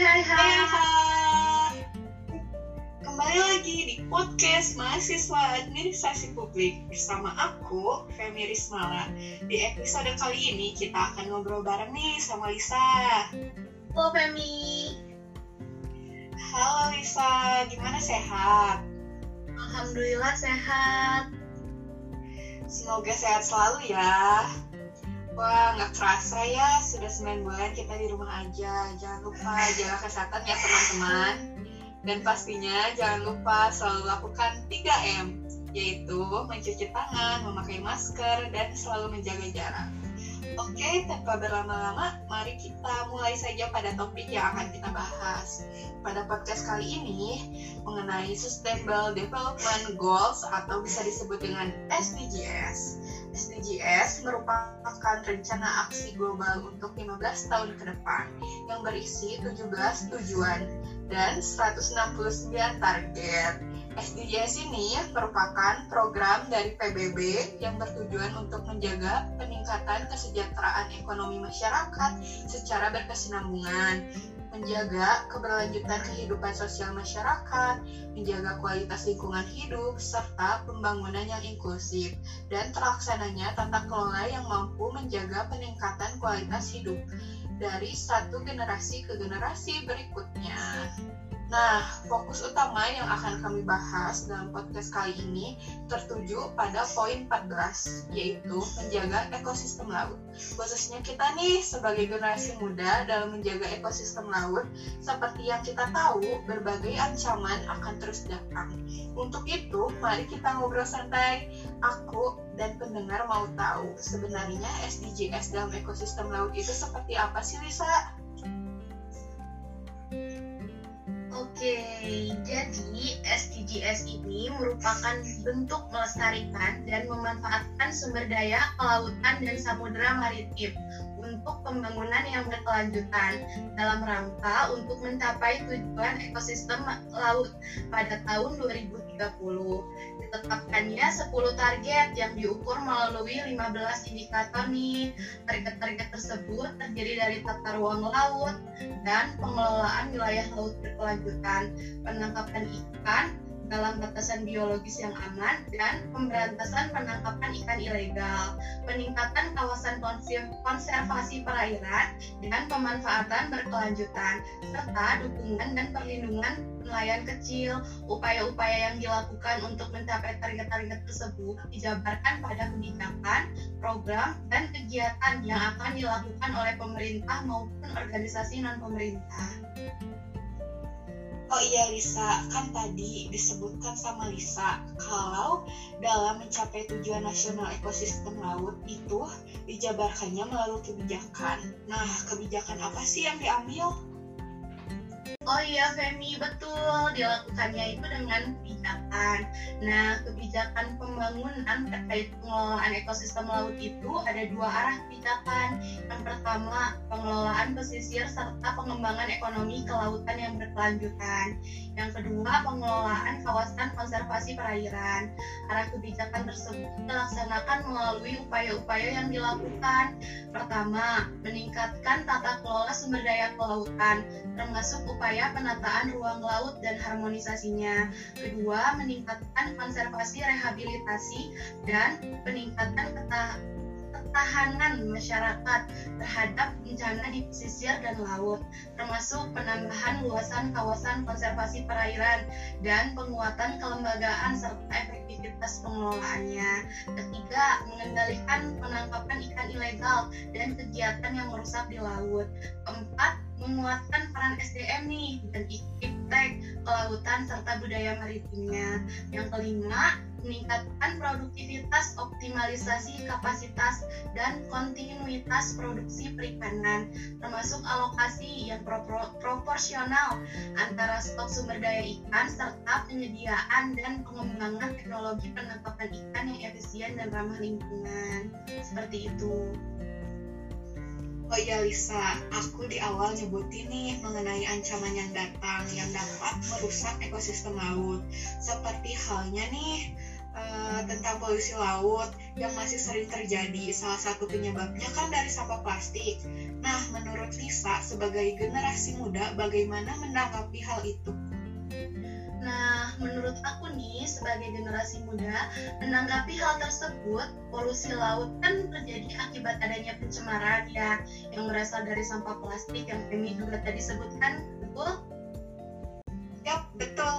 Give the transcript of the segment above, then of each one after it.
hai hai. hai. Kembali lagi di podcast mahasiswa administrasi publik bersama aku, Femi Rismala. Di episode kali ini kita akan ngobrol bareng nih sama Lisa. Halo Femi. Halo Lisa, gimana sehat? Alhamdulillah sehat. Semoga sehat selalu ya. Wah, nggak kerasa ya, sudah 9 bulan kita di rumah aja. Jangan lupa jaga kesehatan ya teman-teman. Dan pastinya jangan lupa selalu lakukan 3M, yaitu mencuci tangan, memakai masker, dan selalu menjaga jarak. Oke, tanpa berlama-lama, mari kita mulai saja pada topik yang akan kita bahas. Pada podcast kali ini, mengenai Sustainable Development Goals atau bisa disebut dengan SDGs. SDGs merupakan rencana aksi global untuk 15 tahun ke depan yang berisi 17 tujuan dan 169 target. SDGs ini merupakan program dari PBB yang bertujuan untuk menjaga peningkatan kesejahteraan ekonomi masyarakat secara berkesinambungan, menjaga keberlanjutan kehidupan sosial masyarakat, menjaga kualitas lingkungan hidup, serta pembangunan yang inklusif, dan terlaksananya tata kelola yang mampu menjaga peningkatan kualitas hidup dari satu generasi ke generasi berikutnya. Nah, fokus utama yang akan kami bahas dalam podcast kali ini tertuju pada poin 14, yaitu menjaga ekosistem laut. Khususnya kita nih sebagai generasi muda dalam menjaga ekosistem laut, seperti yang kita tahu, berbagai ancaman akan terus datang. Untuk itu, mari kita ngobrol santai. Aku dan pendengar mau tahu sebenarnya SDGs dalam ekosistem laut itu seperti apa sih, Lisa? Oke, jadi SDGs ini merupakan bentuk melestarikan dan memanfaatkan sumber daya kelautan dan samudera maritim untuk pembangunan yang berkelanjutan dalam rangka untuk mencapai tujuan ekosistem laut pada tahun 2030. Ditetapkannya 10 target yang diukur melalui 15 indikator nih. Target-target tersebut terdiri dari tata ruang laut dan pengelolaan wilayah laut berkelanjutan, penangkapan ikan, dalam batasan biologis yang aman dan pemberantasan penangkapan ikan ilegal, peningkatan kawasan konservasi perairan dan pemanfaatan berkelanjutan, serta dukungan dan perlindungan nelayan kecil. Upaya-upaya yang dilakukan untuk mencapai target-target tersebut dijabarkan pada kebijakan, program, dan kegiatan yang akan dilakukan oleh pemerintah maupun organisasi non-pemerintah. Oh iya Lisa, kan tadi disebutkan sama Lisa kalau dalam mencapai tujuan nasional ekosistem laut itu dijabarkannya melalui kebijakan. Nah, kebijakan apa sih yang diambil? Oh iya Femi, betul. Dilakukannya itu dengan kebijakan. Nah, kebijakan pembangunan terkait pengelolaan ekosistem laut itu ada dua arah kebijakan. Yang pertama, pengelolaan pesisir serta pengembangan ekonomi kelautan yang berkelanjutan. Yang kedua, pengelolaan kawasan konservasi perairan. Arah kebijakan tersebut dilaksanakan melalui upaya-upaya yang dilakukan. Pertama, meningkatkan tata kelola sumber daya kelautan, termasuk upaya penataan ruang laut dan harmonisasinya. Kedua, meningkatkan konservasi rehabilitasi dan peningkatan ketahanan masyarakat terhadap bencana di pesisir dan laut, termasuk penambahan luasan kawasan konservasi perairan dan penguatan kelembagaan serta efektivitas pengelolaannya. Ketiga, mengendalikan penangkapan ikan ilegal dan kegiatan yang merusak di laut. Keempat, menguatkan peran SDM nih dan iptek kelautan serta budaya maritimnya. Yang kelima, meningkatkan produktivitas, optimalisasi kapasitas dan kontinuitas produksi perikanan, termasuk alokasi yang pro proporsional antara stok sumber daya ikan serta penyediaan dan pengembangan teknologi penangkapan ikan yang efisien dan ramah lingkungan. Seperti itu. Oh iya Lisa, aku di awal nyebutin nih mengenai ancaman yang datang yang dapat merusak ekosistem laut. Seperti halnya nih uh, tentang polusi laut yang masih sering terjadi. Salah satu penyebabnya kan dari sampah plastik. Nah, menurut Lisa, sebagai generasi muda, bagaimana menanggapi hal itu? Menurut aku nih, sebagai generasi muda, menanggapi hal tersebut, polusi laut kan terjadi akibat adanya pencemaran ya, yang berasal dari sampah plastik yang Femi juga tadi sebutkan, betul? Yap, betul.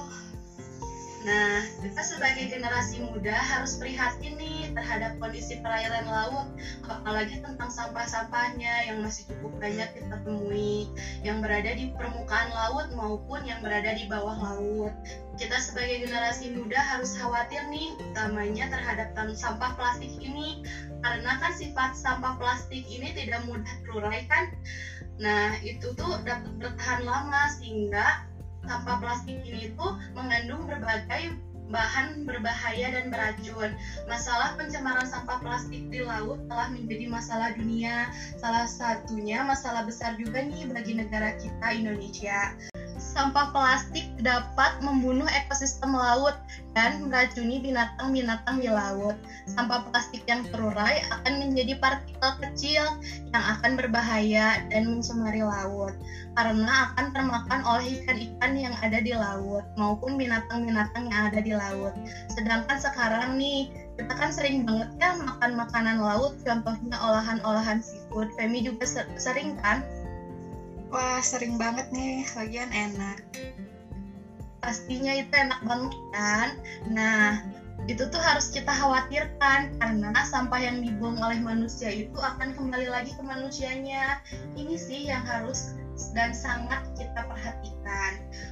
Nah, kita sebagai generasi muda harus prihatin nih terhadap kondisi perairan laut, apalagi tentang sampah-sampahnya yang masih cukup banyak kita temui, yang berada di permukaan laut maupun yang berada di bawah laut. Kita sebagai generasi muda harus khawatir nih, utamanya terhadap sampah plastik ini, karena kan sifat sampah plastik ini tidak mudah terurai kan. Nah, itu tuh dapat bertahan lama sehingga sampah plastik ini itu mengandung berbagai bahan berbahaya dan beracun. Masalah pencemaran sampah plastik di laut telah menjadi masalah dunia. Salah satunya masalah besar juga nih bagi negara kita Indonesia sampah plastik dapat membunuh ekosistem laut dan meracuni binatang-binatang di laut. Sampah plastik yang terurai akan menjadi partikel kecil yang akan berbahaya dan mencemari laut karena akan termakan oleh ikan-ikan yang ada di laut maupun binatang-binatang yang ada di laut. Sedangkan sekarang nih kita kan sering banget ya makan makanan laut, contohnya olahan-olahan seafood. Femi juga sering kan Wah, sering banget nih, lagian enak. Pastinya itu enak banget kan? Nah, itu tuh harus kita khawatirkan karena sampah yang dibuang oleh manusia itu akan kembali lagi ke manusianya. Ini sih yang harus dan sangat kita perhatikan.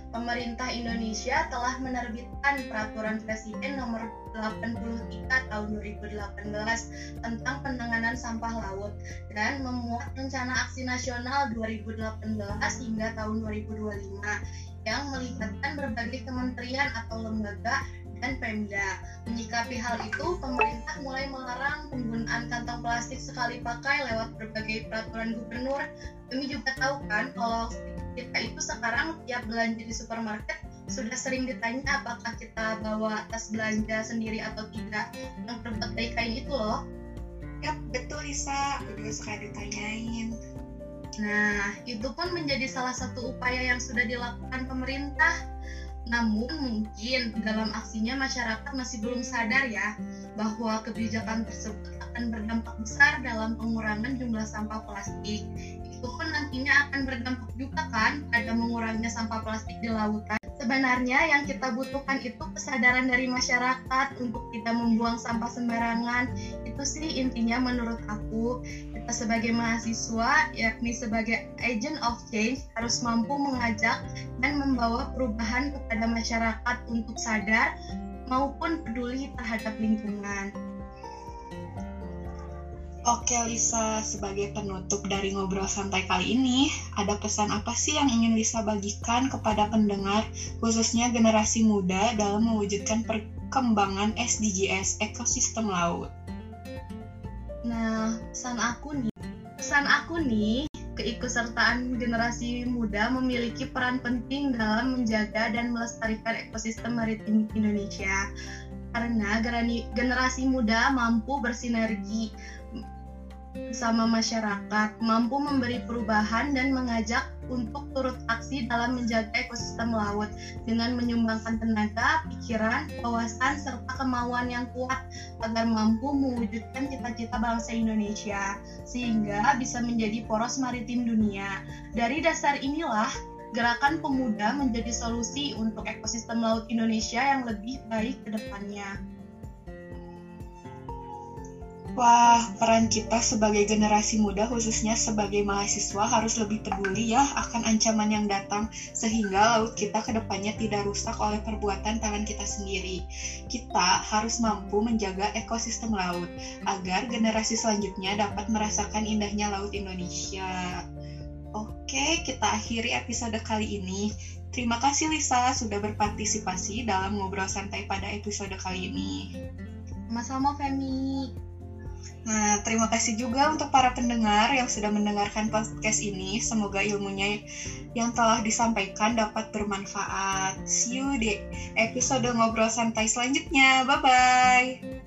Pemerintah Indonesia telah menerbitkan Peraturan Presiden Nomor 83 Tahun 2018 tentang penanganan sampah laut dan memuat Rencana Aksi Nasional 2018 hingga tahun 2025 yang melibatkan berbagai kementerian atau lembaga dan Pemda. Menyikapi hal itu, pemerintah mulai melarang penggunaan kantong plastik sekali pakai lewat berbagai peraturan gubernur. Kami juga tahu kan kalau kita itu sekarang tiap belanja di supermarket sudah sering ditanya apakah kita bawa tas belanja sendiri atau tidak yang terbuat dari kain itu loh. Yap, betul Lisa. Juga suka ditanyain. Nah, itu pun menjadi salah satu upaya yang sudah dilakukan pemerintah namun mungkin dalam aksinya masyarakat masih belum sadar ya bahwa kebijakan tersebut akan berdampak besar dalam pengurangan jumlah sampah plastik. Itu pun nantinya akan berdampak juga kan pada menguranginya sampah plastik di lautan. Sebenarnya yang kita butuhkan itu kesadaran dari masyarakat untuk tidak membuang sampah sembarangan. Itu sih intinya menurut aku. Sebagai mahasiswa, yakni sebagai agent of change, harus mampu mengajak dan membawa perubahan kepada masyarakat untuk sadar maupun peduli terhadap lingkungan. Oke Lisa, sebagai penutup dari ngobrol santai kali ini, ada pesan apa sih yang ingin Lisa bagikan kepada pendengar, khususnya generasi muda dalam mewujudkan perkembangan SDGs ekosistem laut? Nah, pesan aku nih, pesan aku nih, keikutsertaan generasi muda memiliki peran penting dalam menjaga dan melestarikan ekosistem maritim Indonesia. Karena generasi muda mampu bersinergi bersama masyarakat, mampu memberi perubahan dan mengajak untuk turut aksi dalam menjaga ekosistem laut dengan menyumbangkan tenaga, pikiran, wawasan, serta kemauan yang kuat agar mampu mewujudkan cita-cita bangsa Indonesia sehingga bisa menjadi poros maritim dunia. Dari dasar inilah gerakan pemuda menjadi solusi untuk ekosistem laut Indonesia yang lebih baik ke depannya. Wah, peran kita sebagai generasi muda khususnya sebagai mahasiswa harus lebih peduli ya akan ancaman yang datang sehingga laut kita ke depannya tidak rusak oleh perbuatan tangan kita sendiri. Kita harus mampu menjaga ekosistem laut agar generasi selanjutnya dapat merasakan indahnya laut Indonesia. Oke, kita akhiri episode kali ini. Terima kasih Lisa sudah berpartisipasi dalam ngobrol santai pada episode kali ini. Sama-sama Femi. Nah, terima kasih juga untuk para pendengar yang sudah mendengarkan podcast ini. Semoga ilmunya yang telah disampaikan dapat bermanfaat. See you di episode ngobrol santai selanjutnya. Bye-bye.